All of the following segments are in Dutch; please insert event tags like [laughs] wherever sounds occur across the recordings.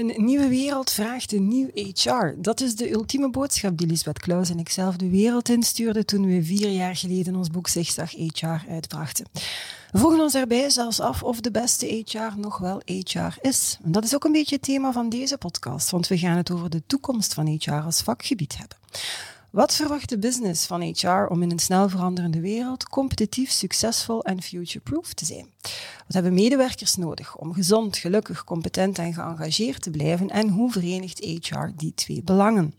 Een nieuwe wereld vraagt een nieuw HR. Dat is de ultieme boodschap die Lisbeth Klaus en ik zelf de wereld instuurden toen we vier jaar geleden ons boek Zigzag HR uitbrachten. We vroegen ons daarbij zelfs af of de beste HR nog wel HR is. En dat is ook een beetje het thema van deze podcast, want we gaan het over de toekomst van HR als vakgebied hebben. Wat verwacht de business van HR om in een snel veranderende wereld competitief, succesvol en future-proof te zijn? Wat hebben medewerkers nodig om gezond, gelukkig, competent en geëngageerd te blijven? En hoe verenigt HR die twee belangen?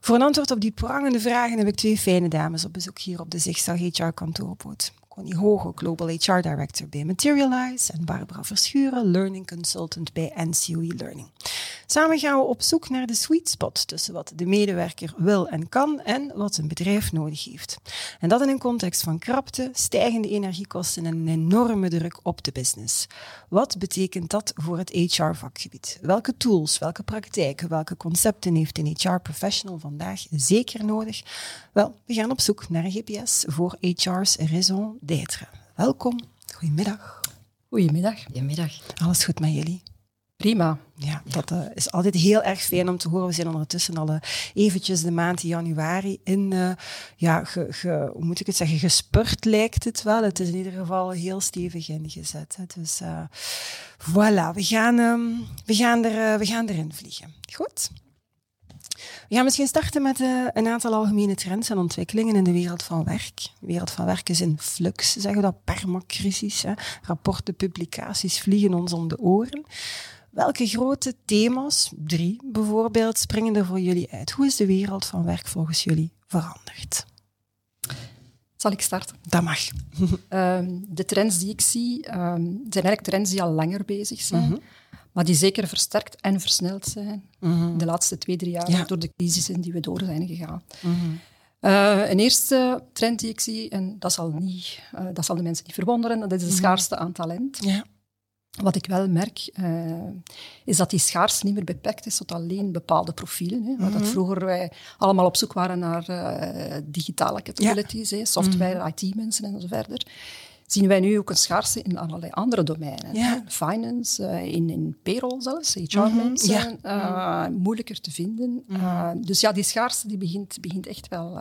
Voor een antwoord op die prangende vragen heb ik twee fijne dames op bezoek hier op de Zigzag HR kantoorboot. Connie Hoge, Global HR Director bij Materialize en Barbara Verschuren, Learning Consultant bij NCOE Learning. Samen gaan we op zoek naar de sweet spot tussen wat de medewerker wil en kan en wat een bedrijf nodig heeft. En dat in een context van krapte, stijgende energiekosten en een enorme druk op de business. Wat betekent dat voor het HR-vakgebied? Welke tools, welke praktijken, welke concepten heeft een HR-professional vandaag zeker nodig? Wel, we gaan op zoek naar een GPS voor HR's raison d'être. Welkom, goedemiddag. Goedemiddag. Goedemiddag. Alles goed met jullie? Prima. Ja, dat uh, is altijd heel erg fijn om te horen. We zijn ondertussen al uh, eventjes de maand januari in, uh, ja, ge, hoe moet ik het zeggen, gespurt lijkt het wel. Het is in ieder geval heel stevig ingezet. Hè. Dus voilà, we gaan, um, we, gaan er, we gaan erin vliegen. Goed? We gaan misschien starten met een aantal algemene trends en ontwikkelingen in de wereld van werk. De wereld van werk is in flux, zeggen we dat, permacrisis. Hè. Rapporten, publicaties vliegen ons om de oren. Welke grote thema's, drie bijvoorbeeld, springen er voor jullie uit? Hoe is de wereld van werk volgens jullie veranderd? Zal ik starten? Dat mag. um, [laughs] de trends die ik zie, um, zijn eigenlijk trends die al langer bezig zijn, mm -hmm. maar die zeker versterkt en versneld zijn mm -hmm. de laatste twee, drie jaar ja. door de crisissen die we door zijn gegaan. Mm -hmm. uh, een eerste trend die ik zie, en dat zal, niet, uh, dat zal de mensen niet verwonderen, dat is de schaarste aan talent. Ja. Wat ik wel merk, uh, is dat die schaars niet meer beperkt is tot alleen bepaalde profielen. Hè. Waar dat vroeger wij allemaal op zoek waren naar uh, digitale capabilities, ja. hè, software, mm -hmm. IT-mensen en zo verder. Zien wij nu ook een schaarste in allerlei andere domeinen. Ja. Finance, uh, in, in payroll zelfs, HR-mensen. Mm -hmm. ja. moeilijker te vinden. Dus ja, die schaarste die begint, begint echt wel...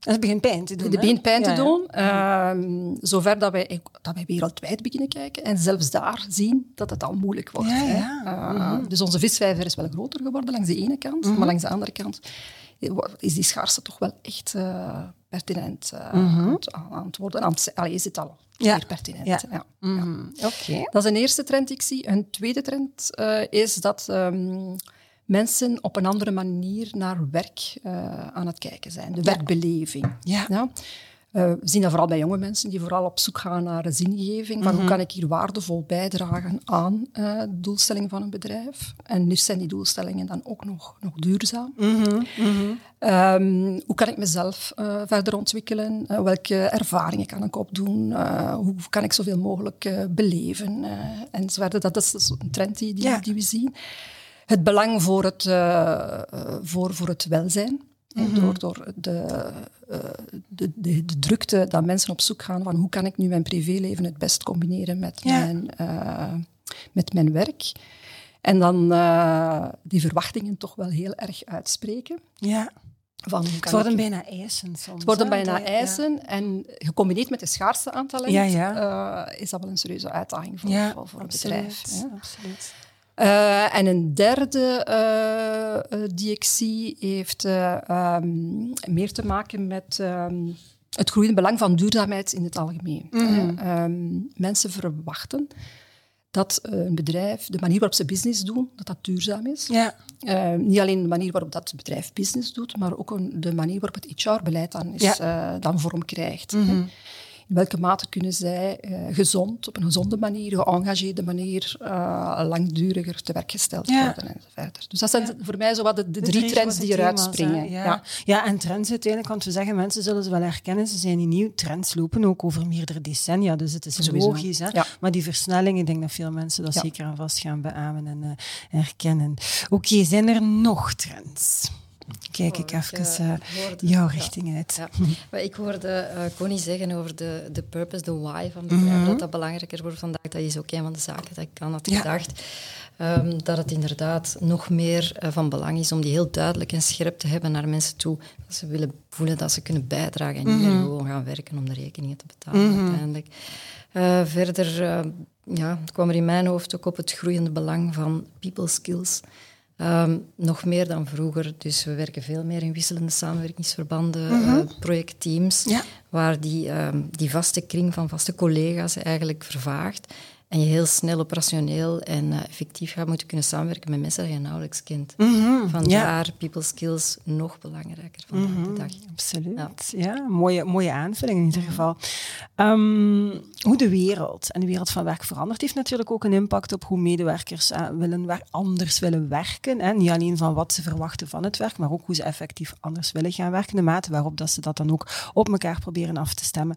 Het begint pijn te doen. Het begint pijn te doen. Ja. Uh, zover dat wij, dat wij wereldwijd beginnen kijken. En zelfs daar zien dat het al moeilijk wordt. Ja. Uh, mm -hmm. Dus onze visvijver is wel groter geworden langs de ene kant. Mm -hmm. Maar langs de andere kant is die schaarste toch wel echt uh, pertinent uh, mm -hmm. aan het worden. Allee, is het al zeer pertinent. Ja. Ja. Okay. Dat is een eerste trend die ik zie. Een tweede trend is dat... Um, mensen op een andere manier naar werk uh, aan het kijken zijn. De werkbeleving. Ja. ja? Uh, we zien dat vooral bij jonge mensen die vooral op zoek gaan naar zingeving. Van mm -hmm. hoe kan ik hier waardevol bijdragen aan uh, de doelstelling van een bedrijf? En nu zijn die doelstellingen dan ook nog, nog duurzaam. Mm -hmm. Mm -hmm. Um, hoe kan ik mezelf uh, verder ontwikkelen? Welke ervaringen kan ik opdoen? Hoe kan ik zoveel mogelijk beleven? enzovoort. Dat is een trend die, die, ja. die we zien het belang voor het, uh, voor, voor het welzijn. Mm -hmm. Door, door de, uh, de, de, de, drukte dat mensen op zoek gaan van hoe kan ik nu mijn privéleven het best combineren met, ja. mijn, uh, met mijn werk. En dan die verwachtingen toch wel heel erg uitspreken. Ja. Van, het worden ik... bijna eisen soms. Het worden bijna eisen. Ja. En gecombineerd met de schaarste aan talent ja, ja. is dat wel een serieuze uitdaging voor, voor, voor een bedrijf. Absoluut. Uh, en een derde uh, uh, die ik zie heeft um, meer te maken met um, het groeiende belang van duurzaamheid in het algemeen. Mm -hmm. um, mensen verwachten dat een bedrijf, de manier waarop ze business doen, dat dat duurzaam is. Ja. niet alleen de manier waarop dat bedrijf business doet, maar ook een, de manier waarop het HR-beleid dan, is, ja. dan vorm krijgt. Mm -hmm. In welke mate kunnen zij gezond, op een gezonde manier, geëngageerde manier, langduriger te werk gesteld worden enzovoort. Dus dat zijn voor mij zo wat de, de drie trends die eruit springen. Ja. ja. en trends uiteindelijk, want we zeggen, mensen zullen ze wel herkennen, ze zijn niet nieuw. Trends lopen ook over meerdere decennia, dus het is logisch. Hè? Maar die versnelling, ik denk dat veel mensen dat zeker aan vast gaan beamen en uh, herkennen. Oké, zijn er nog trends? Kijk ik even uh, jouw richting uit. Ja. Maar ik hoorde uh, Connie zeggen over de, de purpose, de why van bedrijf, mhm. dat dat belangrijker wordt vandaag. Dat is ook een van de zaken dat ik aan had gedacht. Um, dat het inderdaad nog meer uh, van belang is om die heel duidelijk en scherp te hebben naar mensen toe. Dat ze willen voelen dat ze kunnen bijdragen en niet mhm. gewoon gaan werken om de rekeningen te betalen mm uiteindelijk. Uh, verder uh, ja, kwam er in mijn hoofd ook op het groeiende belang van people skills. Um, nog meer dan vroeger. Dus we werken veel meer in wisselende samenwerkingsverbanden, mm -hmm. uh, projectteams, ja. waar die, um, die vaste kring van vaste collega's eigenlijk vervaagt. En je heel snel operationeel en uh, effectief gaat moeten kunnen samenwerken met mensen die je nauwelijks kent. Mm -hmm. Vandaar ja. people skills nog belangrijker vandaag mm -hmm. de dag. Absoluut. Ja, ja mooie, mooie aanvulling in ieder geval. Um, hoe de wereld en de wereld van werk verandert, heeft natuurlijk ook een impact op hoe medewerkers uh, willen anders willen werken. Hè. Niet alleen van wat ze verwachten van het werk, maar ook hoe ze effectief anders willen gaan werken. De mate waarop dat ze dat dan ook op elkaar proberen af te stemmen.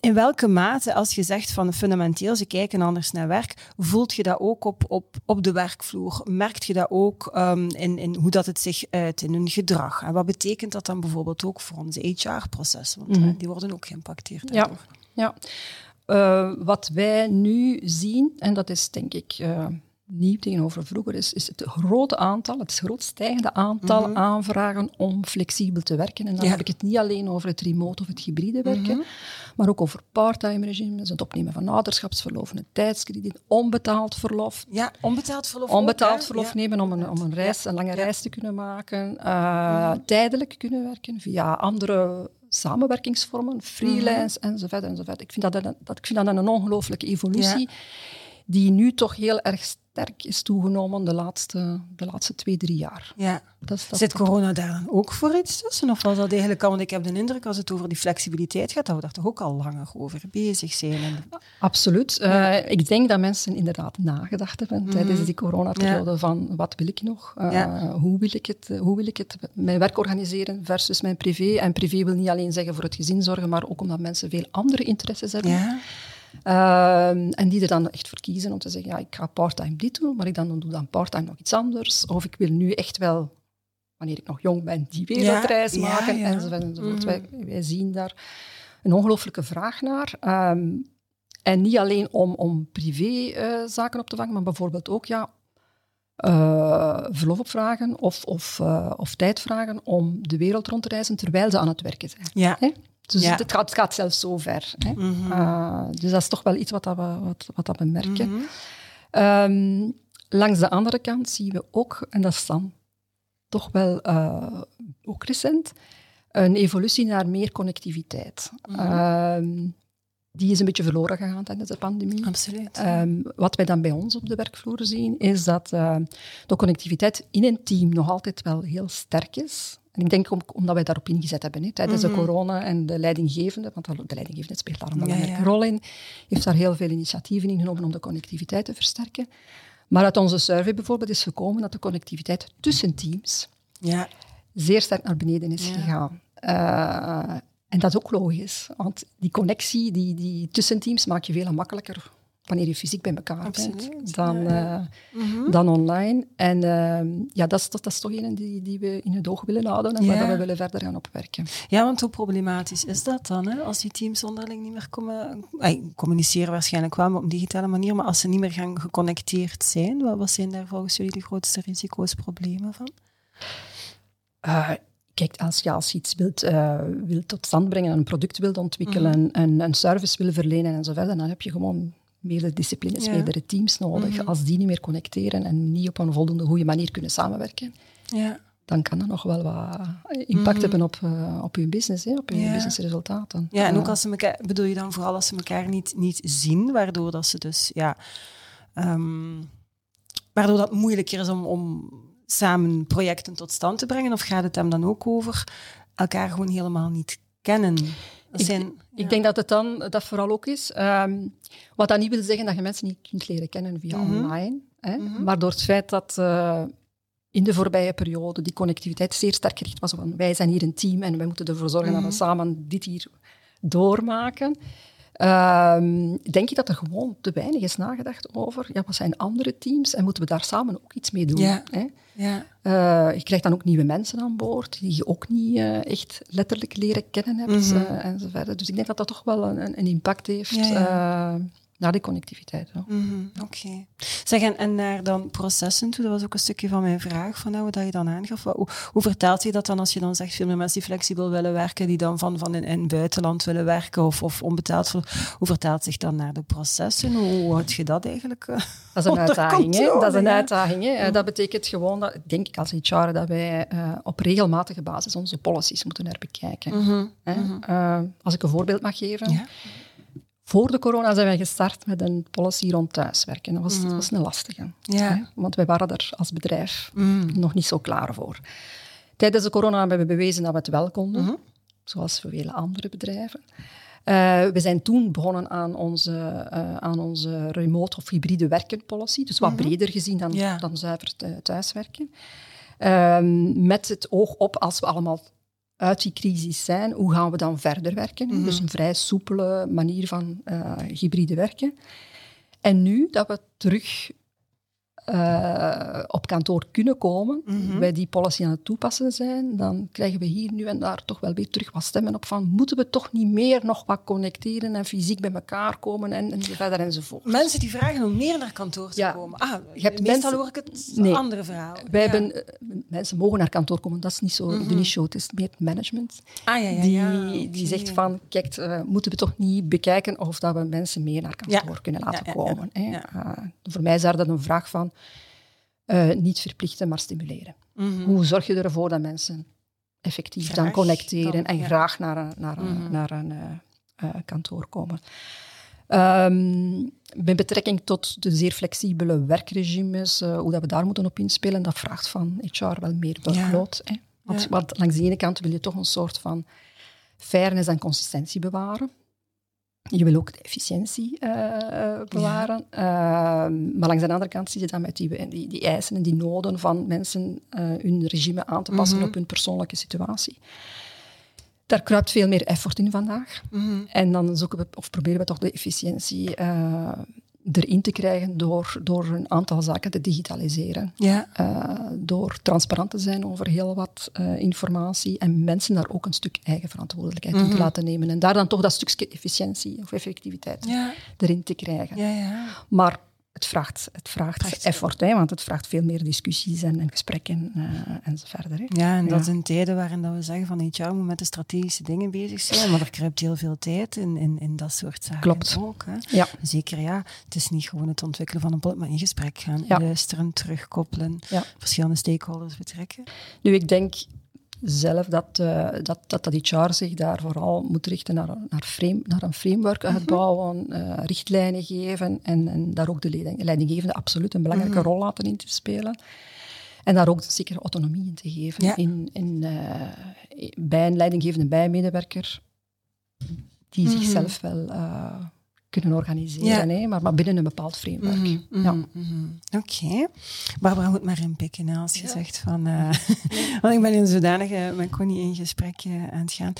In welke mate, als je zegt van fundamenteel, ze kijken anders naar werk, voelt je dat ook op, op, op de werkvloer? Merkt je dat ook um, in, in hoe dat het zich uit in hun gedrag? En wat betekent dat dan bijvoorbeeld ook voor onze HR-processen? Want mm -hmm. die worden ook geïmpacteerd. Ja, ja. Uh, wat wij nu zien, en dat is denk ik uh, nieuw tegenover vroeger, is, is het grote aantal, het groot stijgende aantal mm -hmm. aanvragen om flexibel te werken. En dan ja. heb ik het niet alleen over het remote of het hybride werken, mm -hmm maar ook over parttime regimes, het opnemen van ouderschapsverlof, een tijdskrediet, onbetaald verlof. Ja, onbetaald verlof. Onbetaald ook, verlof ja. nemen om een, om een, reis, een lange reis te kunnen maken. Uh, mm. Tijdelijk kunnen werken via andere samenwerkingsvormen, freelance mm. enzovoort, enzovoort. Ik vind dat, dat, ik vind dat een ongelooflijke evolutie, die nu toch heel erg sterk is toegenomen de laatste, de laatste twee, drie jaar. Ja. Dat, dat Zit corona daar dan ook voor iets tussen? Of was dat eigenlijk al? Want ik heb de indruk, als het over die flexibiliteit gaat, dat we daar toch ook al langer over bezig zijn. Absoluut. Uh, ik denk dat mensen inderdaad nagedacht hebben mm tijdens die coronaperiode ja. van wat wil ik nog? Uh, ja. hoe, wil ik het, hoe wil ik het mijn werk organiseren versus mijn privé? En privé wil niet alleen zeggen voor het gezin zorgen, maar ook omdat mensen veel andere interesses hebben. Uh, en die er dan echt voor kiezen om te zeggen, ja, ik ga parttime dit doen, maar ik dan doe dan parttime nog iets anders. Of ik wil nu echt wel, wanneer ik nog jong ben, die wereldreis ja, maken, ja, ja. enzovoort. enzovoort. Mm. wij, wij, zien daar een ongelooflijke vraag naar. Um, en niet alleen om, om privé-zaken uh, op te vangen, maar bijvoorbeeld ook ja, uh, verlof opvragen of, of, uh, of tijd vragen om de wereld rond te reizen terwijl ze aan het werken zijn. Ja. Hè? Dus ja. het, gaat, het, gaat, zelfs zo ver. Hè? Mm -hmm. uh, dus dat is toch wel iets wat, dat we, wat, wat dat we merken. Mm -hmm. um, langs de andere kant zien we ook, en dat is dan toch wel uh, ook recent, een evolutie naar meer connectiviteit. Mm -hmm. Die is een beetje verloren gegaan tijdens de pandemie. Absoluut. Um, wat wij dan bij ons op de werkvloer zien, is dat uh, de connectiviteit in een team nog altijd wel heel sterk is. En ik denk om, omdat wij daarop ingezet hebben, hè, tijdens mm -hmm. de corona en de leidinggevende, want de leidinggevende speelt daar een belangrijke ja, ja. rol in, heeft daar heel veel initiatieven in genomen om de connectiviteit te versterken. Maar uit onze survey bijvoorbeeld is gekomen dat de connectiviteit tussen teams ja. zeer sterk naar beneden is gegaan. Uh, en dat is ook logisch, want die connectie die, die tussen teams maak je veel makkelijker wanneer je fysiek bij elkaar Absoluut, bent, dan, ja. uh, mm -hmm. dan online. En uh, ja, dat is, dat, dat is toch een die, die we in het oog willen houden en ja. waar we willen verder gaan opwerken. Ja, want hoe problematisch is dat dan? Hè? Als die teams onderling niet meer komen, eh, communiceren waarschijnlijk wel op een digitale manier, maar als ze niet meer gaan geconnecteerd zijn, wat, wat zijn daar volgens jullie de grootste risico's, problemen van? Uh, Kijk, als je als iets wilt, uh, wilt tot stand brengen, een product wilt ontwikkelen, mm -hmm. een service wil verlenen en zo verder, dan heb je gewoon meerdere disciplines, ja. meerdere teams nodig. Mm -hmm. Als die niet meer connecteren en niet op een voldoende goede manier kunnen samenwerken, ja. dan kan dat nog wel wat impact mm -hmm. hebben op, uh, op je business, hè, op je ja. businessresultaten. Ja, en ook als ze elkaar, bedoel je dan vooral als ze elkaar niet, niet zien, waardoor dat ze dus, ja, um, waardoor dat moeilijker is om, om samen projecten tot stand te brengen? Of gaat het hem dan ook over elkaar gewoon helemaal niet kennen? ik, ik, denk dat het dan dat vooral ook is. Ehm, wat dat niet wil zeggen dat je mensen niet kunt leren kennen via mhm. online. Hè? Mhm. Maar door het feit dat uh, in de voorbije periode die connectiviteit zeer sterk gericht was van wij zijn hier een team en wij moeten ervoor zorgen dat we mhm. samen dit hier doormaken. Ehm, denk je dat er gewoon te weinig is nagedacht over ja, wat zijn andere teams en moeten we daar samen ook iets mee doen? Ja. Hè? Ja. Uh, je krijgt dan ook nieuwe mensen aan boord die je ook niet uh, echt letterlijk leren kennen hebt mm -hmm. uh, enzovoort. Dus ik denk dat dat toch wel een, een impact heeft. Ja, ja naar die connectiviteit. Mm Oké. Zeg, en, en, naar dan processen toe, dat was ook een stukje van mijn vraag, van nou, dat je dan aangaf. Hoe, hoe vertaalt je dat dan als je dan zegt, veel meer mensen die flexibel willen werken, die dan van, van in, in het buitenland willen werken of, of onbetaald, hoe vertaalt zich dan naar de processen? Hoe houd je dat eigenlijk uh, [laughs] Dat is een uitdaging, hè? Dat is een uitdaging, hè? Mm. Dat betekent gewoon, dat, denk ik als HR, dat wij uh, op regelmatige basis onze policies moeten herbekijken. Mm -hmm. uh, als ik een voorbeeld mag geven. Ja. Voor de corona zijn wij gestart met een policy rond thuiswerken. Dat was, mm. dat was een lastige. Ja. Want wij waren er als bedrijf mm. nog niet zo klaar voor. Tijdens de corona hebben we bewezen dat we het wel konden, mm. zoals voor vele andere bedrijven. Uh, we zijn toen begonnen aan onze, uh, aan onze remote of hybride werken policy, dus wat -hmm. breder gezien dan, ja. dan zuiver thuiswerken. Uh, met het oog op, als we allemaal uit die crisis zijn, hoe gaan we dan verder werken? Mhm. Dus een vrij soepele manier van uh, hybride werken. En nu dat we terug uh, op kantoor kunnen komen, mm wij die policy aan het toepassen zijn, dan krijgen we hier nu en daar toch wel weer terug wat stemmen op van moeten we toch niet meer nog wat connecteren en fysiek bij elkaar komen en, en verder enzovoort. Mensen die vragen om meer naar kantoor te komen. Ah, je hebt meestal hoor ik het nee, andere verhaal. Wij ja. hebben, eh, mensen mogen naar kantoor komen, dat is niet zo mm -hmm. de niche het is meer management. Ah, ja, ja, die, ja, die zegt van, kijk, uh, moeten we toch niet bekijken of dat we mensen meer naar kantoor kunnen laten komen. Uh, voor mij is daar dan een vraag van, uh, niet verplichten, maar stimuleren. Mm -hmm. Hoe zorg je ervoor dat mensen effectief graag dan connecteren dan, en ja. graag naar een, naar een, mm -hmm. naar een uh, uh, kantoor komen? Um, met betrekking tot de zeer flexibele werkregimes, hoe dat we daar moeten op inspelen, dat vraagt van HR wel meer workload. Ja. Want, ja. want langs de ene kant wil je toch een soort van fairness en consistentie bewaren. Je wil ook de efficiëntie uh, bewaren. Ja. Uh, maar langs de andere kant zie je dan met die, die, die eisen en die noden van mensen uh, hun regime aan te passen mm -hmm. op hun persoonlijke situatie. Daar kruipt veel meer effort in vandaag. Mm -hmm. En dan zoeken we, of proberen we toch de efficiëntie erin te krijgen door, door een aantal zaken te digitaliseren. Ja. Uh, door transparant te zijn over heel wat uh, informatie en mensen daar ook een stuk eigen verantwoordelijkheid mm -hmm. in te laten nemen. En daar dan toch dat stukje efficiëntie of effectiviteit ja. erin te krijgen. Ja, ja. Maar het vraagt, het vraagt Echt. effort, hè, want het vraagt veel meer discussies en, en gesprekken uh, en zo verder. Hè. Ja, en dat ja. in tijden waarin dat we zeggen van HR moet met de strategische dingen bezig zijn, maar er kruipt heel veel tijd in, in, in dat soort zaken Klopt. ook. Hè. Ja. Zeker, ja. Het is niet gewoon het ontwikkelen van een plot, maar in gesprek gaan, ja. luisteren, terugkoppelen, verschillende stakeholders betrekken. Nu, ik denk zelf dat, uh, dat, dat, dat HR zich daar vooral moet richten naar, naar, frame, naar een framework uitbouwen, mm -hmm. uh, richtlijnen geven en, en daar ook de leiding, leidinggevende absoluut een belangrijke mm -hmm. rol laten in te spelen. En daar ook zeker autonomie in te geven ja. in, in, uh, bij een leidinggevende bijmedewerker die mm -hmm. zichzelf wel kunnen organiseren, ja. hè, maar, maar binnen een bepaald framework. Mm -hmm, ja. mm -hmm. Oké. Okay. Barbara moet maar inpikken als je ja. zegt van... Uh, [laughs] [laughs] want ik ben in zodanige met Connie in gesprek uh, aan het gaan.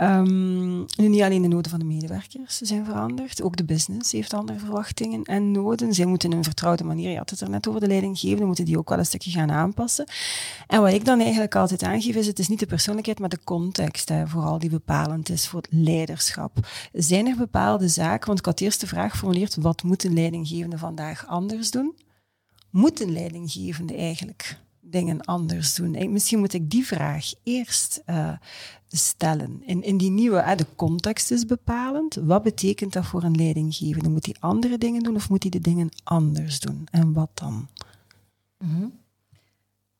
Um, nu niet alleen de noden van de medewerkers zijn veranderd, ook de business heeft andere verwachtingen en noden. Zij moeten in een vertrouwde manier, je had het er net over, de leidinggevende, moeten die ook wel een stukje gaan aanpassen. En wat ik dan eigenlijk altijd aangeef is, het is niet de persoonlijkheid, maar de context, hè, vooral die bepalend is voor het leiderschap. Zijn er bepaalde zaken, want ik had eerst de vraag geformuleerd, wat moet een leidinggevende vandaag anders doen? Moet een leidinggevende eigenlijk dingen anders doen? Misschien moet ik die vraag eerst uh, stellen. In, in die nieuwe, uh, de context is bepalend. Wat betekent dat voor een leidinggevende? Moet hij andere dingen doen of moet hij de dingen anders doen? En wat dan? Mm -hmm.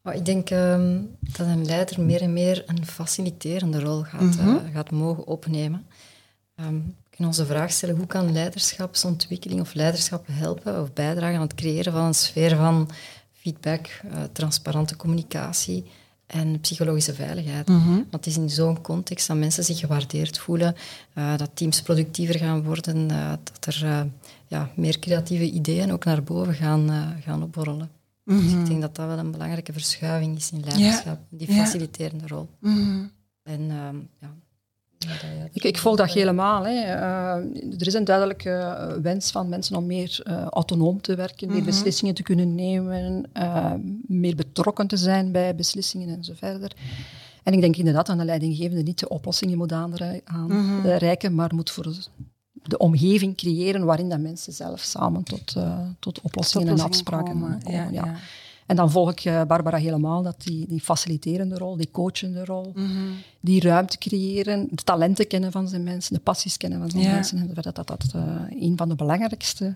oh, ik denk um, dat een leider meer en meer een faciliterende rol gaat, mm -hmm. uh, gaat mogen opnemen. Um, we kunnen onze vraag stellen, hoe kan leiderschapsontwikkeling of leiderschap helpen of bijdragen aan het creëren van een sfeer van feedback, uh, transparante communicatie en psychologische veiligheid. Want het is in zo'n context dat mensen zich gewaardeerd voelen, uh, dat teams productiever gaan worden, uh, dat er ja, meer creatieve ideeën ook naar boven gaan, gaan opborrelen. Dus ik Mhm. denk dat dat wel een belangrijke verschuiving is in leiderschap, die faciliterende rol. Mhm. En ehm, ja, Ik, ik volg dat helemaal. Hè. Eh, er is een duidelijke eh, wens van mensen om meer eh, autonoom te werken, meer beslissingen te kunnen nemen, meer betrokken te zijn bij beslissingen en zo verder. En ik denk inderdaad aan de leidinggevende niet de oplossingen moet aanre- aanreiken, maar moet voor de omgeving creëren waarin dat mensen zelf samen tot, tot oplossingen en afspraken komen. komen. Ja, ja. En dan volg ik eh, Barbara helemaal, dat die, die faciliterende rol, die coachende rol, Mhm. die ruimte creëren, de talenten kennen van zijn mensen, de passies kennen van zijn Ja. mensen. En dat dat, dat eh, een van de belangrijkste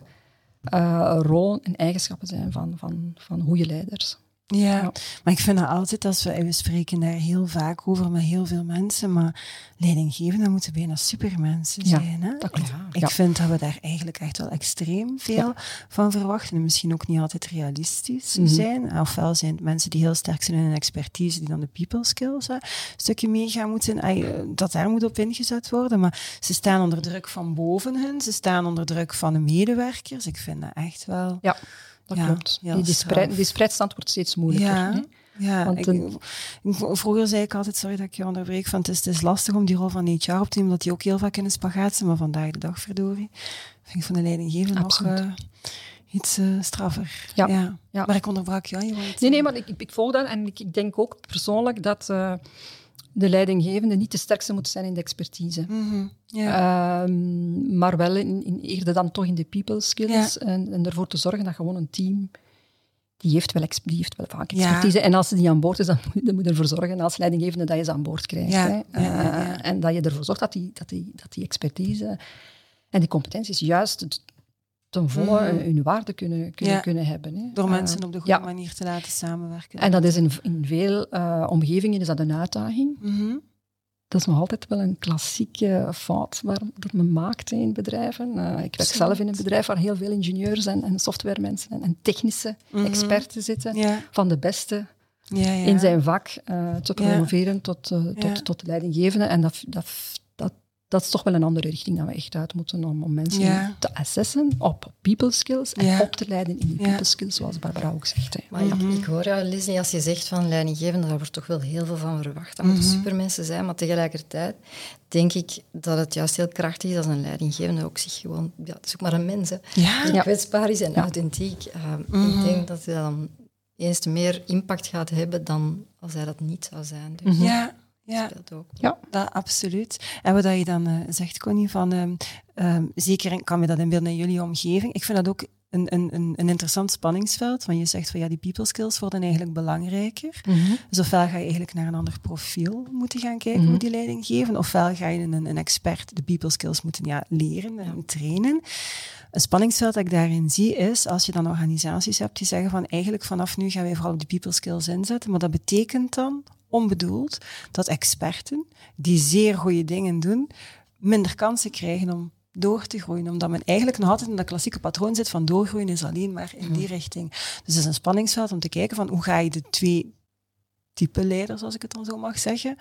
eh, rollen en eigenschappen zijn van, van, van goede leiders. Ja, maar ik vind dat altijd, als we, we spreken daar heel vaak over met heel veel mensen, maar leidinggevenden moeten bijna supermensen Ja, zijn. Hè? dat klopt. Ik Ja. vind dat we daar eigenlijk echt wel extreem veel van verwachten en misschien ook niet altijd realistisch Mhm. zijn. Ofwel zijn het mensen die heel sterk zijn in hun expertise, die dan de people skills hè, een stukje mee gaan moeten, eh, dat daar moet op ingezet worden. Maar ze staan onder druk van boven hun, ze staan onder druk van de medewerkers. Ik vind dat echt wel... Ja, dat Ja, klopt. Die, die, spreid, die spreidstand wordt steeds moeilijker. Ja, ja Want ik- een- ik- vroeger zei ik altijd, sorry dat ik je onderbreek, van het is, het is lastig om die rol van HR op te nemen, omdat die ook heel vaak in een spagaat zit, maar vandaag de dag, verdorie, vind ik van de leidinggevende nog eh, iets eh, straffer. Ja, ja. Maar ik onderbrak jou. Nee, nee, maar ik, ik, ik volg dat en ik, ik denk ook persoonlijk dat eh, de leidinggevende niet de sterkste moet zijn in de expertise. Mhm, Ja. Ehm, maar wel in, in, eerder dan toch in de people skills. En, en ervoor te zorgen dat gewoon een team. Die heeft, wel die heeft wel vaak Ja. expertise. En als ze die aan boord is, dan moet, dan moet je ervoor zorgen als leidinggevende dat je ze aan boord krijgt. Ja, Hè. ja, ja, ja. Eh, en dat je ervoor zorgt dat die, dat, die, dat die expertise en die competenties juist ten volle hun waarde kunnen, kunnen, Ja. kunnen hebben. Hè. Door Eh, mensen op de goede ja. manier te laten samenwerken. En dat is in, in veel eh, omgevingen is dat een uitdaging. Mhm. Dat is nog altijd wel een klassieke fout waar, dat men maakt in bedrijven. Eh, ik werk Absoluut. zelf in een bedrijf waar heel veel ingenieurs en, en softwaremensen en, en technische Mhm. experten zitten. Ja, Van de beste ja, ja. in zijn vak eh, te promoveren tot, tot, tot leidinggevende. En dat, dat, dat, dat is toch wel een andere richting dat we echt uit moeten om, om mensen Ja. te assessen op people skills en Ja. op te leiden in die Ja. people skills, zoals Barbara ook zegt. Hè. Maar ik, ik hoor jou, Leslie, als je zegt van leidinggevende, daar wordt toch wel heel veel van verwacht. Dat moeten supermensen zijn, maar tegelijkertijd denk ik dat het juist heel krachtig is als een leidinggevende ook zich gewoon... Ja, het is ook maar een mens, hè, Ja. die Ja. kwetsbaar is en authentiek. Uh, Ik denk dat hij dan eens meer impact gaat hebben dan als hij dat niet zou zijn. Dus Ja, ja. dat ook. Ja. Dat, absoluut. En wat dat je dan eh, zegt, Connie, van ehm, ehm, zeker in- kan je dat inbeelden in jullie omgeving. Ik vind dat ook een, een, een, interessant spanningsveld, want je zegt van ja, die people skills worden eigenlijk belangrijker. Dus ofwel ga je eigenlijk naar een ander profiel moeten gaan kijken, hoe die leiding geven, ofwel ga je een, een expert de people skills moeten ja, leren en trainen. Een spanningsveld dat ik daarin zie is, als je dan organisaties hebt die zeggen van eigenlijk vanaf nu gaan wij vooral op de people skills inzetten, maar dat betekent dan onbedoeld dat experten die zeer goede dingen doen, minder kansen krijgen om door te groeien, omdat men eigenlijk nog altijd in dat klassieke patroon zit van doorgroeien is alleen maar in die richting. Dus het is een spanningsveld om te kijken van hoe ga je de twee type leiders, als ik het dan zo mag zeggen,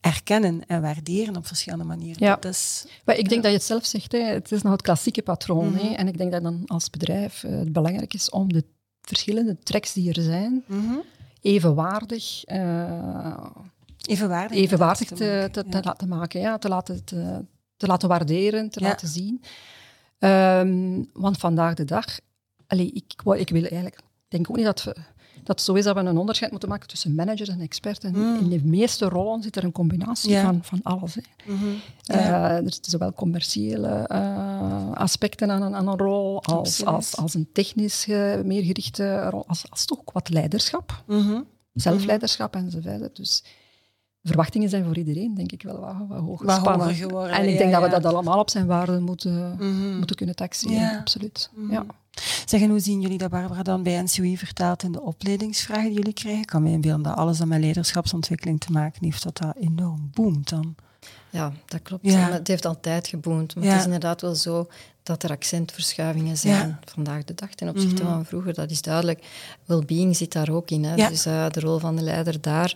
erkennen en waarderen op verschillende manieren. Ja. Dat is, Maar ik denk dat je het zelf zegt, hè, het is nog het klassieke patroon. Mhm. hè, en ik denk dat dan als bedrijf eh, het belangrijk is om de verschillende tracks die er zijn, evenwaardig, eh evenwaardig, evenwaardig te, te, te ja. laten maken, ja, te, laten, te, te laten waarderen, te Ja. laten zien. Ehm, want vandaag de dag, allee, ik, ik wil eigenlijk, ik denk ook niet dat, we, dat zo is dat we een onderscheid moeten maken tussen managers en experts. En In de meeste rollen zit er een combinatie. Ja. van, van alles. Hè. Mhm. Eh, er zitten zowel commerciële eh, aspecten aan een, aan een rol, als, Absoluut. als, als een technisch eh, meer gerichte rol, als, als toch ook wat leiderschap, Mhm. zelfleiderschap enzovoort. Dus verwachtingen zijn voor iedereen, denk ik, wel wat, wat hoger Wat gespannen. hoger geworden, En ik ja, denk dat we dat allemaal op zijn waarde moeten, Mhm. moeten kunnen taxeren, absoluut. Ja. Zeg, en hoe zien jullie dat Barbara dan bij NCOI vertaalt in de opleidingsvragen die jullie krijgen? Ik kan me inbeelden dat alles dat met leiderschapsontwikkeling te maken heeft, dat dat enorm boomt dan. Ja, dat klopt. Ja. Het heeft altijd geboomd. Maar het is inderdaad wel zo dat er accentverschuivingen zijn vandaag de dag ten opzichte mhm. van vroeger. Dat is duidelijk. Wellbeing zit daar ook in. Hè. Dus uh, de rol van de leider daar.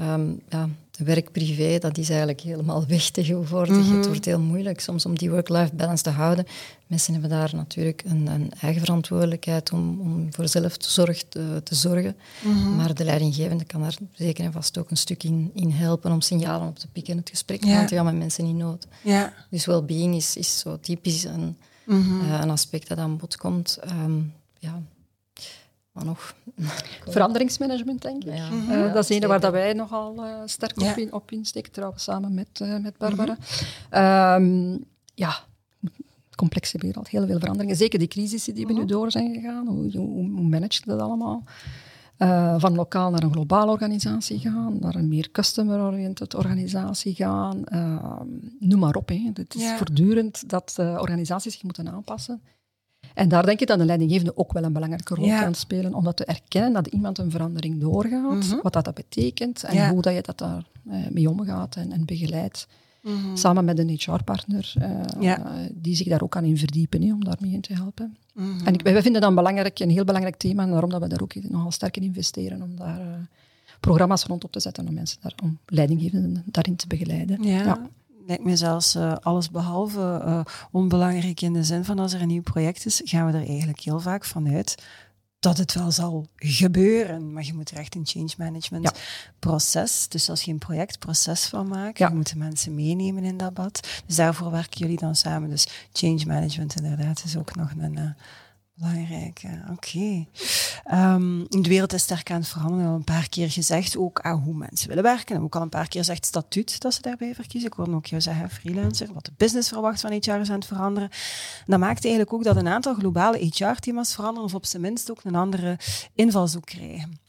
Um, ja, werk-privé, dat is eigenlijk helemaal weg tegenwoordig. Het mhm. wordt heel moeilijk soms om die work-life balance te houden. Mensen hebben daar natuurlijk een, een eigen verantwoordelijkheid om, om voor zelfzorg te, te zorgen. Mhm. Maar de leidinggevende kan daar zeker en vast ook een stuk in, in helpen om signalen op te pikken en het gesprek aan te gaan met mensen in nood. Ja. Dus well-being is, is zo typisch een, mm een aspect dat aan bod komt. Ehm, ja, maar nog. [laughs] Veranderingsmanagement, denk ik. Ja. Mhm. Eh, dat is een waar dat wij nogal uh, sterk op, in, op insteken, trouwens samen met, uh, met Barbara. Mm ja, complexe wereld, heel veel veranderingen. Zeker die crisissen die we nu mhm. door zijn gegaan. Hoe, hoe, hoe manage je dat allemaal? van lokaal naar een globale organisatie gaan, naar een meer customer-oriented organisatie gaan. Ehm, noem maar op. Hè. Het is voortdurend dat organisaties zich moeten aanpassen. En daar denk ik dat de leidinggevende ook wel een belangrijke rol kan spelen, om dat te erkennen dat iemand een verandering doorgaat, mhm. wat dat, dat betekent en hoe dat je dat daar eh, mee omgaat en, en begeleidt. Mhm. Samen met een HR-partner uh, die zich daar ook aan in verdiepen, he, om daarmee in te helpen. Mhm. En ik, wij vinden dat een, belangrijk, een heel belangrijk thema en daarom dat we daar ook nogal sterk in investeren om daar uh, programma's rond op te zetten om mensen daar, om leidinggevenden daarin te begeleiden. ja lijkt me zelfs uh, alles behalve uh, onbelangrijk in de zin van als er een nieuw project is, gaan we er eigenlijk heel vaak vanuit dat het wel zal gebeuren. Maar je moet er echt een change management proces, dus als je een projectproces van maakt, ja. je moet de mensen meenemen in dat bad. Dus daarvoor werken jullie dan samen. Dus change management inderdaad is ook nog een, uh, Belangrijk, oké. Ehm, de wereld is sterk aan het veranderen. Al een paar keer gezegd ook aan hoe mensen willen werken. We hebben ook al een paar keer gezegd statuut dat ze daarbij verkiezen. Ik hoorde ook jou zeggen freelancer, wat de business verwacht van HR is aan het veranderen. dat maakt eigenlijk ook dat een aantal globale HR-thema's veranderen of op zijn minst ook een andere invalshoek krijgen.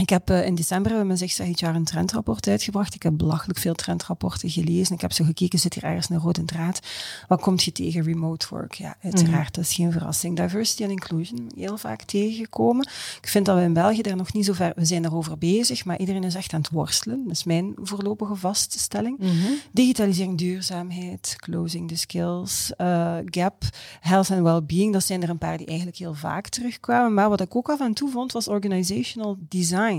Ik heb uh, in december hebben we zeg jaar een trendrapport uitgebracht. Ik heb belachelijk veel trendrapporten gelezen. Ik heb zo gekeken, zit hier ergens een rode draad? Wat komt je tegen remote work? Ja, uiteraard, dat is geen verrassing. Diversity en inclusion, heel vaak tegengekomen. Ik vind dat we in België daar nog niet zo ver... We zijn erover bezig, maar iedereen is echt aan het worstelen. Dat is mijn voorlopige vaststelling. Mhm. Digitalisering, duurzaamheid, closing the skills, uh, gap, health and well-being. Dat zijn er een paar die eigenlijk heel vaak terugkwamen. Maar wat ik ook af en toe vond, was organizational design.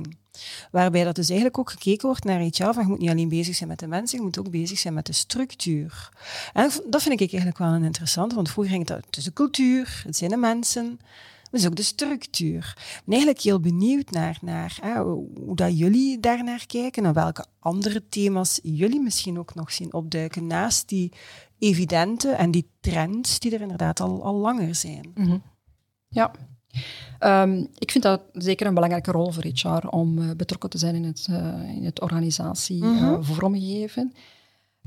Waarbij dat dus eigenlijk ook gekeken wordt naar HR, van je moet niet alleen bezig zijn met de mensen, je moet ook bezig zijn met de structuur. En dat vind ik eigenlijk wel een interessant, want vroeger ging het tussen cultuur, het zijn de mensen, dus ook de structuur. Ik ben eigenlijk heel benieuwd naar, naar hoe dat jullie daarnaar kijken en welke andere thema's jullie misschien ook nog zien opduiken naast die evidente en die trends die er inderdaad al, al langer zijn. Mhm. Ja, Um, ik vind dat zeker een belangrijke rol voor HR om uh, betrokken te zijn in het, uh, in het organisatie mm -hmm. uh, vormgeven.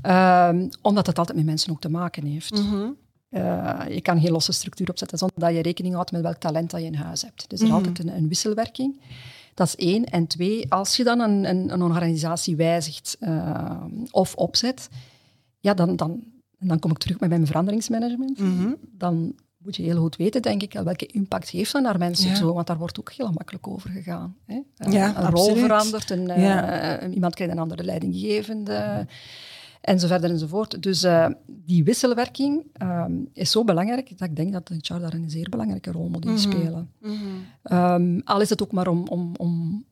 Um, omdat het altijd met mensen ook te maken heeft. Mm -hmm. je kan geen losse structuur opzetten zonder dat je rekening houdt met welk talent dat je in huis hebt. Dus er is mm -hmm. altijd een, een, wisselwerking. Dat is één. En twee, als je dan een, een, een organisatie wijzigt of opzet, ja, dan, dan, dan kom ik terug met mijn veranderingsmanagement. Mhm. Dan moet je heel goed weten, denk ik, welke impact heeft dat naar mensen zo, want daar wordt ook heel makkelijk over gegaan. Hè? Eh, ja, een rol verandert, een, uh, iemand krijgt een andere leidinggevende, en zo verder enzovoort. Dus uh, die wisselwerking uh, is zo belangrijk dat ik denk dat de HR daar een zeer belangrijke rol moet in mhm. spelen. Mm -hmm. um, al is het ook maar om, om, om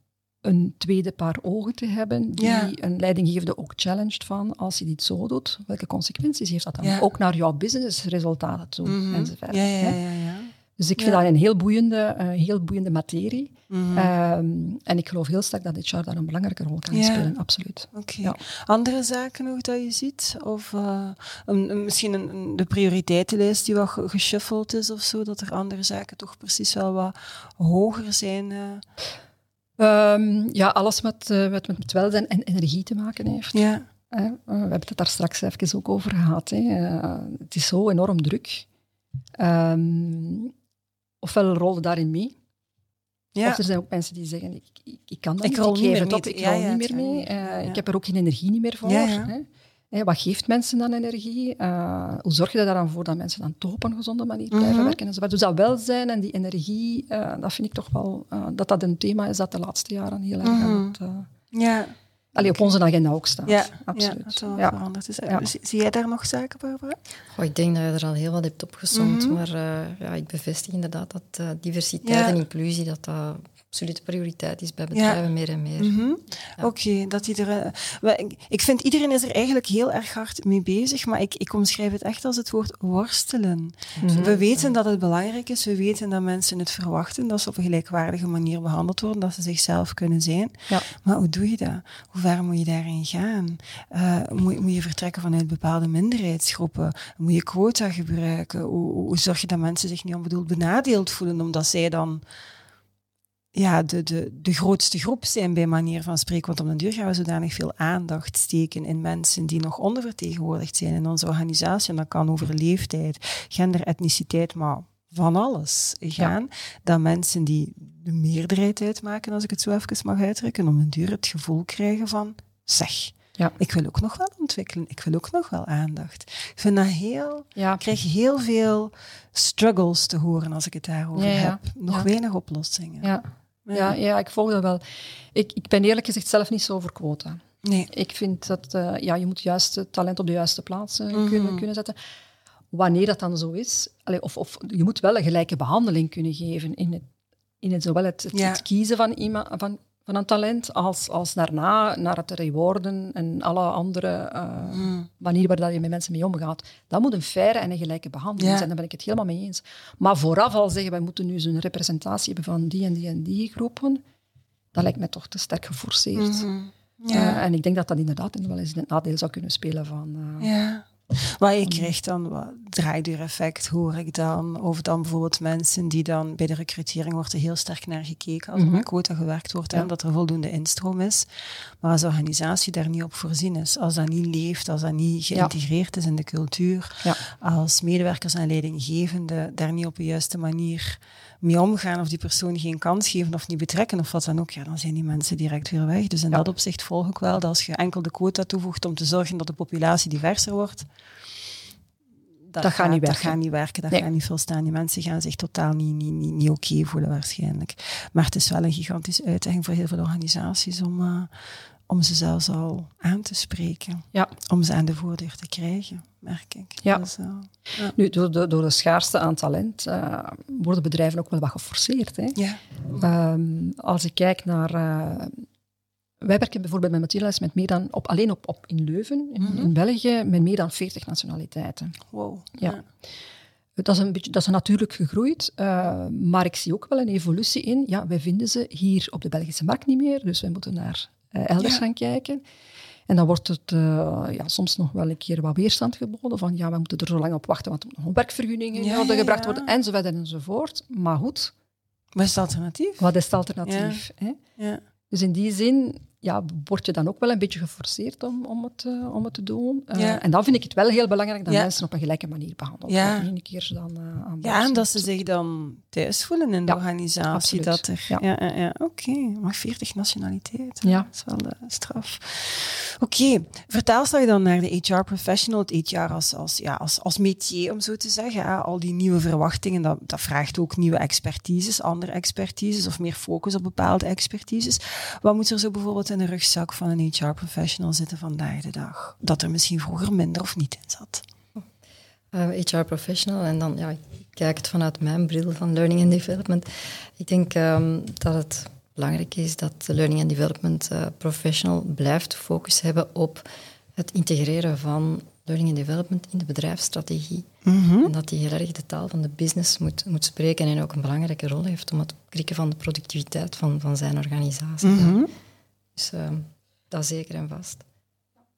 een tweede paar ogen te hebben, die een leidinggevende ook challenged van, als je dit zo doet, welke consequenties heeft dat dan? Ook naar jouw businessresultaten toe, mm -hmm. enzovoort. Ja, ja, ja, Dus ik vind dat een heel boeiende, uh, heel boeiende materie. Mm -hmm. um, en ik geloof heel sterk dat HR daar een belangrijke rol kan spelen, absoluut. Okay. Andere zaken nog dat je ziet? Of uh, een, misschien een, de prioriteitenlijst die wat geshuffeld is of zo, dat er andere zaken toch precies wel wat hoger zijn? Uh. Um, ja, alles wat met, met, met welzijn en energie te maken heeft. Ja. Uh, we hebben het daar straks even ook over gehad. Hè. Uh, het is zo enorm druk. Um, ofwel rollen daarin mee. Ja. Of er zijn ook mensen die zeggen, ik, ik, ik kan dat ik niet, ik geef het op, ik rol ja, niet meer mee. Ik heb er ook geen energie niet meer voor. Hè wat geeft mensen dan energie? Uh, hoe zorg je er dan voor dat mensen dan toch op een gezonde manier blijven mhm. werken? Enzovoort. Dus dat welzijn en die energie, uh, dat vind ik toch wel uh, dat dat een thema is dat de laatste jaren heel erg mm -hmm. ja. Allee, op onze agenda ook staat. Ja, absoluut. Ja, ja. veranderd is. Ja. Zie jij daar nog zaken, Barbara? Oh, ik denk dat je er al heel wat hebt opgezond, mm maar uh, ja, ik bevestig inderdaad dat uh, diversiteit en inclusie, dat dat absolute prioriteit is bij bedrijven meer en meer. Mm -hmm. ja. Oké, okay, dat iedereen. Ik vind iedereen is er eigenlijk heel erg hard mee bezig, maar ik, ik omschrijf het echt als het woord worstelen. Mm -hmm. We weten dat het belangrijk is, we weten dat mensen het verwachten, dat ze op een gelijkwaardige manier behandeld worden, dat ze zichzelf kunnen zijn. Ja. Maar hoe doe je dat? Hoe ver moet je daarin gaan? Uh, moet, moet, je vertrekken vanuit bepaalde minderheidsgroepen? Moet je quota gebruiken? Hoe, hoe zorg je dat mensen zich niet onbedoeld benadeeld voelen omdat zij dan ja, de, de, de grootste groep zijn bij manier van spreken. Want op den duur gaan we zodanig veel aandacht steken in mensen die nog ondervertegenwoordigd zijn in onze organisatie. En dat kan over leeftijd, gender, etniciteit, maar van alles gaan. Ja. Dat mensen die de meerderheid uitmaken, als ik het zo even mag uitdrukken, om een duur het gevoel krijgen van, zeg, ja. ik wil ook nog wel ontwikkelen, ik wil ook nog wel aandacht. Ik vind dat heel, ja. ik krijg heel veel struggles te horen als ik het daarover ja, heb. Nog weinig oplossingen. Ja. Ja, ja, ik volg dat wel. Ik, ik ben eerlijk gezegd zelf niet zo voor quota. Nee. Ik vind dat uh, ja, je moet juist talent op de juiste plaats uh, mm -hmm. kunnen, kunnen zetten. Wanneer dat dan zo is, allee, of, of je moet wel een gelijke behandeling kunnen geven in het, in het zowel het, het, ja. het kiezen van, iemand, van, van een talent, als, als daarna naar het rewarden en alle andere uh, mm. manieren waar je met mensen mee omgaat. Dat moet een faire en een gelijke behandeling ja. zijn, daar ben ik het helemaal mee eens. Maar vooraf al zeggen, wij moeten nu zo'n representatie hebben van die en die en die groepen, dat lijkt mij toch te sterk geforceerd. Mm -hmm. ja. uh, en ik denk dat dat inderdaad wel eens een nadeel zou kunnen spelen van... Uh, ja. Maar je krijgt dan wat draaiduur-effect, hoor ik dan. Of dan bijvoorbeeld mensen die dan bij de recrutering wordt er heel sterk naar gekeken als er mm -hmm. met quota gewerkt wordt ja. en dat er voldoende instroom is. Maar als de organisatie daar niet op voorzien is, als dat niet leeft, als dat niet geïntegreerd ja. is in de cultuur, ja. als medewerkers en leidinggevenden daar niet op de juiste manier mee omgaan of die persoon geen kans geven of niet betrekken of wat dan ook, ja, dan zijn die mensen direct weer weg. Dus in dat opzicht volg ik wel dat als je enkel de quota toevoegt om te zorgen dat de populatie diverser wordt, dat, dat gaat, niet werken. Dat gaat niet werken, dat nee. gaat niet volstaan. Die mensen gaan zich totaal niet, niet, niet, niet oké okay voelen waarschijnlijk. Maar het is wel een gigantische uitdaging voor heel veel organisaties om, uh, om ze zelfs al aan te spreken. Ja. Om ze aan de voordeur te krijgen, merk ik. Ja. Dus, uh, ja. Nu, door de, door de schaarste aan talent uh, worden bedrijven ook wel wat geforceerd. Hè? Ja. Um, als ik kijk naar wij werken bijvoorbeeld met Mathilde met meer dan, op, alleen op, op in Leuven, in, mm -hmm. in België, met meer dan 40 nationaliteiten. Wow. Ja. ja. Dat is, een beetje, dat is natuurlijk gegroeid, uh, maar ik zie ook wel een evolutie in. Ja, wij vinden ze hier op de Belgische markt niet meer, dus wij moeten naar uh, elders ja. gaan kijken. En dan wordt het uh, ja, soms nog wel een keer wat weerstand geboden van ja, we moeten er zo lang op wachten, want er nog werkvergunningen ja, ja, gebracht worden, enzovoort enzovoort. Maar goed. Wat is het alternatief? Wat is het alternatief? Hè? Ja. Dus in die zin ja, word je dan ook wel een beetje geforceerd om, om, het, uh, om het te doen. Uh, ja. En dan vind ik het wel heel belangrijk dat ja. mensen op een gelijke manier behandeld ja. worden. Een keer dan, uh, aan ja, en dat ze zich dan thuis voelen in de organisatie. Dat er, ja. Ja, ja, Oké, okay. maar 40 nationaliteiten. Ja. Dat is wel straf. Oké, okay. vertaalstel je dan naar de HR-professional, het HR als, als, ja, als, als métier, om zo te zeggen. Al die nieuwe verwachtingen, dat, dat vraagt ook nieuwe expertises, andere expertises of meer focus op bepaalde expertises. Wat moet er zo bijvoorbeeld in de rugzak van een HR-professional zitten vandaag de dag? Dat er misschien vroeger minder of niet in zat? Uh, HR-professional, en dan ja, ik kijk het vanuit mijn bril van learning and development. Ik denk um, dat het belangrijk is dat de learning and development uh, professional blijft focus hebben op het integreren van learning and development in de bedrijfsstrategie. Mm -hmm. En dat die heel erg de taal van de business moet, moet spreken en ook een belangrijke rol heeft om het krikken van de productiviteit van, van zijn organisatie. Mm -hmm. Dus uh, dat zeker en vast.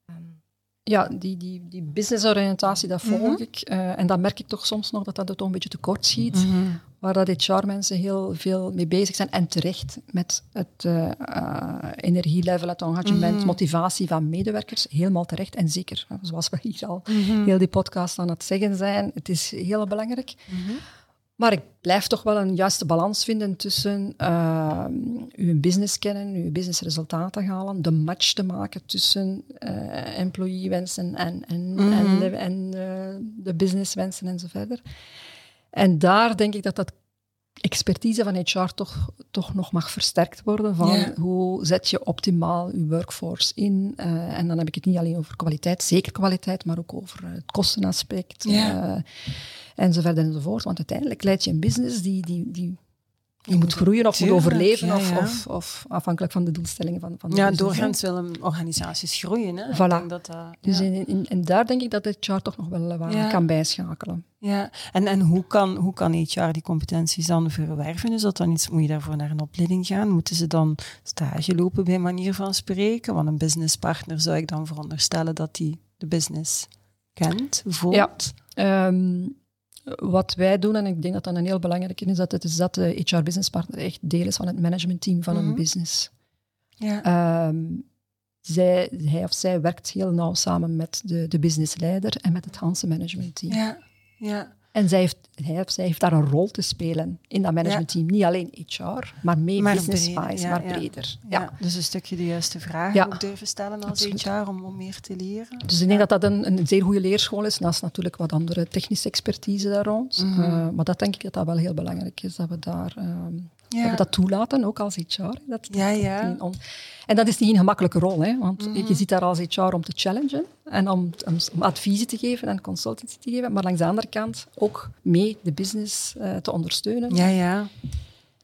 Um. Ja, die, die, die businessoriëntatie, dat volg mm -hmm. ik. Uh, en dan merk ik toch soms nog dat dat een beetje tekort schiet. Mm -hmm. Waar dat HR-mensen heel veel mee bezig zijn. En terecht met het uh, uh, energielevel, het engagement, mm -hmm. motivatie van medewerkers. Helemaal terecht. En zeker, zoals we hier al heel die podcast aan het zeggen zijn. Het is heel belangrijk. Maar ik blijf toch wel een juiste balans vinden tussen uh, uw business kennen, uw businessresultaten halen, de match te maken tussen uh, employee-wensen en, en, mm -hmm. en, de, en uh, de businesswensen en zo verder. En daar denk ik dat dat expertise van HR toch, toch nog mag versterkt worden. Van hoe zet je optimaal je workforce in? Uh, en dan heb ik het niet alleen over kwaliteit, zeker kwaliteit, maar ook over het kostenaspect. Ja. Uh, enzovoort enzovoort. Want uiteindelijk leid je een business die, die, die je moet groeien of moet overleven, of, Of, of, afhankelijk van de doelstellingen van, van de Ja, doorgaans willen organisaties groeien. Hè? Voilà. Dat, uh, dus in, in, en daar denk ik dat het HR toch nog wel kan bijschakelen. Ja, en, en hoe, kan, hoe kan HR die competenties dan verwerven? Is dat dan iets, moet je daarvoor naar een opleiding gaan? Moeten ze dan stage lopen bij manier van spreken? Want een businesspartner zou ik dan veronderstellen dat die de business kent, voelt. Ja. Um, wat wij doen, en ik denk dat dat een heel belangrijke is, dat het is dat de HR business partner echt deel is van het managementteam van een mhm. business. Ja. Um, zij, hij of zij werkt heel nauw samen met de, de businessleider en met het Hanse managementteam. Ja. Ja. En zij heeft, hij of zij heeft daar een rol te spelen in dat managementteam. Niet alleen HR, maar mee business-wise, maar breder. Ja, Dus een stukje de juiste vragen ook durven stellen als HR om, om meer te leren. Dus ik denk dat dat een, een zeer goede leerschool is, naast natuurlijk wat andere technische expertise daar rond. Mhm. Eh, maar dat denk ik dat dat wel heel belangrijk is, dat we daar... Ehm, ja. Dat we dat toelaten, ook als HR. Dat, ja, ja. en dat is niet een gemakkelijke rol, hè, want je zit daar als HR om te challengen en om, om, om, adviezen te geven en consultancy te geven, maar langs de andere kant ook mee de business uh, te ondersteunen. Ja, ja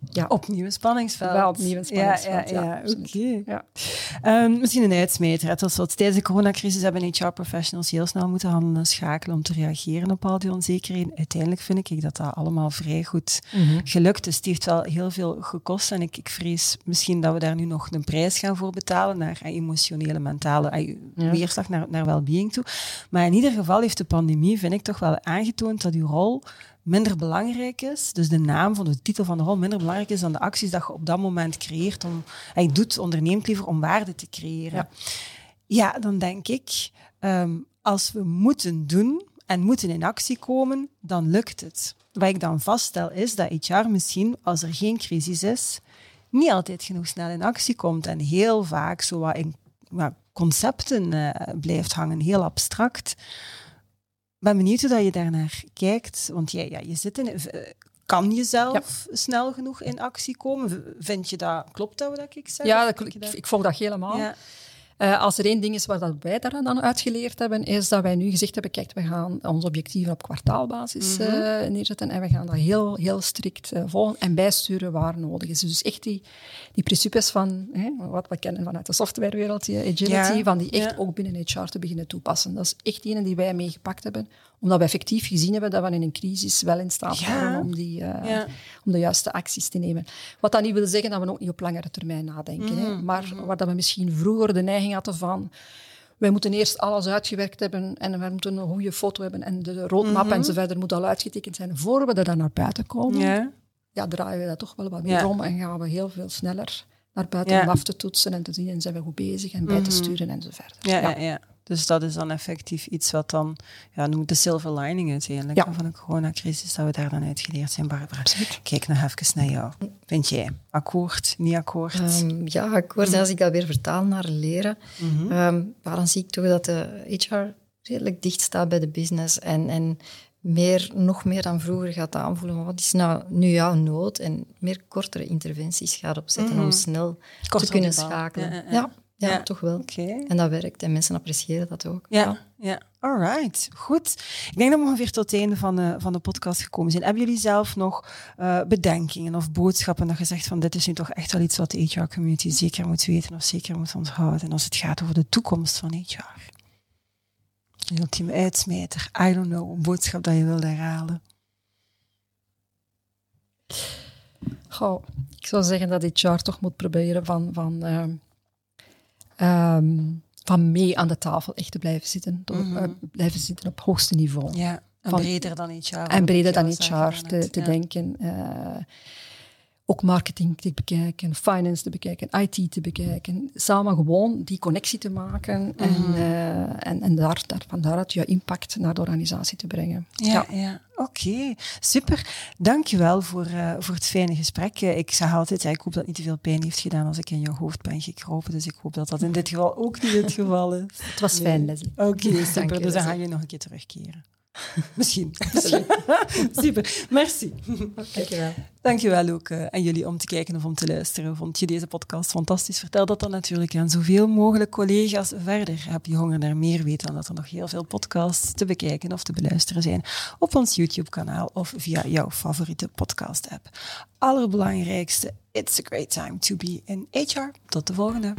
ja. opnieuw een spanningsveld. Wel opnieuw een spanningsveld, ja. ja, ja, Oké. Ja. Um, misschien een uitsmijter. Het was wat, tijdens de coronacrisis hebben HR-professionals heel snel moeten handelen schakelen om te reageren op al die onzekerheden. Uiteindelijk vind ik dat dat allemaal vrij goed mm gelukt is. Het heeft wel heel veel gekost en ik, ik vrees misschien dat we daar nu nog een prijs gaan voor betalen naar uh, emotionele, mentale uh, weerslag naar, naar well-being toe. Maar in ieder geval heeft de pandemie, vind ik, toch wel aangetoond dat uw rol minder belangrijk is, dus de naam van de titel van de rol minder belangrijk is dan de acties dat je op dat moment creëert, om, en je doet, onderneemt liever om waarde te creëren. Ja, ja dan denk ik, ehm, als we moeten doen en moeten in actie komen, dan lukt het. Wat ik dan vaststel is dat HR misschien, als er geen crisis is, niet altijd genoeg snel in actie komt en heel vaak zo wat in wat concepten uh, blijft hangen, heel abstract ben benieuwd hoe dat je daarnaar kijkt. Want ja, ja, je zit in, kan je zelf snel genoeg in actie komen? Vind je dat, klopt dat wat ik zeg? Ja, dat, ik, ik volg dat helemaal. Ja. Uh, als er één ding is waar dat wij daar dan uitgeleerd hebben, is dat wij nu gezegd hebben, kijk, we gaan onze objectieven op kwartaalbasis uh, neerzetten en we gaan dat heel, heel strikt uh, volgen en bijsturen waar nodig is. Dus echt die, die principes van, hè, wat we kennen vanuit de softwarewereld, die agility, van die echt ook binnen HR te beginnen toepassen. Dat is echt die die wij meegepakt hebben omdat we effectief gezien hebben dat we in een crisis wel in staat zijn om, die, uh, om de juiste acties te nemen. Wat dat niet wil zeggen dat we ook niet op langere termijn nadenken. hè? Mhm, maar mm waar dat we misschien vroeger de neiging hadden van wij moeten eerst alles uitgewerkt hebben en we moeten een goede foto hebben en de roadmap mm enzovoort moet al uitgetekend zijn voor we er dan naar buiten komen. Ja. ja, draaien we dat toch wel wat meer om en gaan we heel veel sneller naar buiten om af te toetsen en te zien en zijn we goed bezig en bij te mhm. sturen enzovoort. Ja, ja. ja, dus dat is dan effectief iets wat dan, ja, noemt de silver lining uiteindelijk ja. van de coronacrisis, dat we daar dan uitgeleerd zijn, Barbara. Absoluut. Kijk nog even naar jou. Vind jij akkoord, niet akkoord? Um, ja, akkoord. Mhm. Als ik dat weer vertaal naar leren, mm -hmm. zie ik toch dat de HR redelijk dicht staat bij de business en, en meer, nog meer dan vroeger gaat aanvoelen wat is nou nu jouw nood en meer kortere interventies gaat opzetten om mhm. snel te kunnen schakelen. ja. Ja, toch wel. En dat werkt en mensen appreciëren dat ook. Ja, ja. alright. Goed. Ik denk dat we ongeveer tot het einde van de, van de podcast gekomen zijn. Hebben jullie zelf nog uh, bedenkingen of boodschappen dat je zegt van dit is nu toch echt wel iets wat de HR-community zeker moet weten of zeker moet onthouden als het gaat over de toekomst van HR? Een ultieme uitsmijter. I don't know. Een boodschap dat je wil herhalen. Goh, ik zou zeggen dat HR toch moet proberen van... van uh, um, van mee aan de tafel echt te blijven zitten. Door, mm -hmm. blijven zitten op hoogste niveau. Ja, en van, breder dan HR. En breder dan HR te, te denken. Uh, ook marketing te bekijken, finance te bekijken, IT te bekijken. Samen gewoon die connectie te maken en, uh, en, en daar, daar, van daaruit je impact naar de organisatie te brengen. Ja, ja. oké. Super. Dankjewel voor, uh, voor het fijne gesprek. Uh, ik zeg altijd, ik hoop dat het niet te veel pijn heeft gedaan als ik in je hoofd ben gekropen. Dus ik hoop dat dat in dit geval ook niet het geval is. Het was fijn, Leslie. Oké, okay, super. Dus dan ga je nog een keer terugkeren. [laughs] Misschien. [laughs] Super, merci. Dankjewel. Dankjewel ook uh, aan jullie om te kijken of om te luisteren. Vond je deze podcast fantastisch? Vertel dat dan natuurlijk aan zoveel mogelijk collega's verder. Heb je honger naar meer weten dan dat er nog heel veel podcasts te bekijken of te beluisteren zijn op ons YouTube-kanaal of via jouw favoriete podcast-app. Allerbelangrijkste, it's a great time to be in HR. Tot de volgende.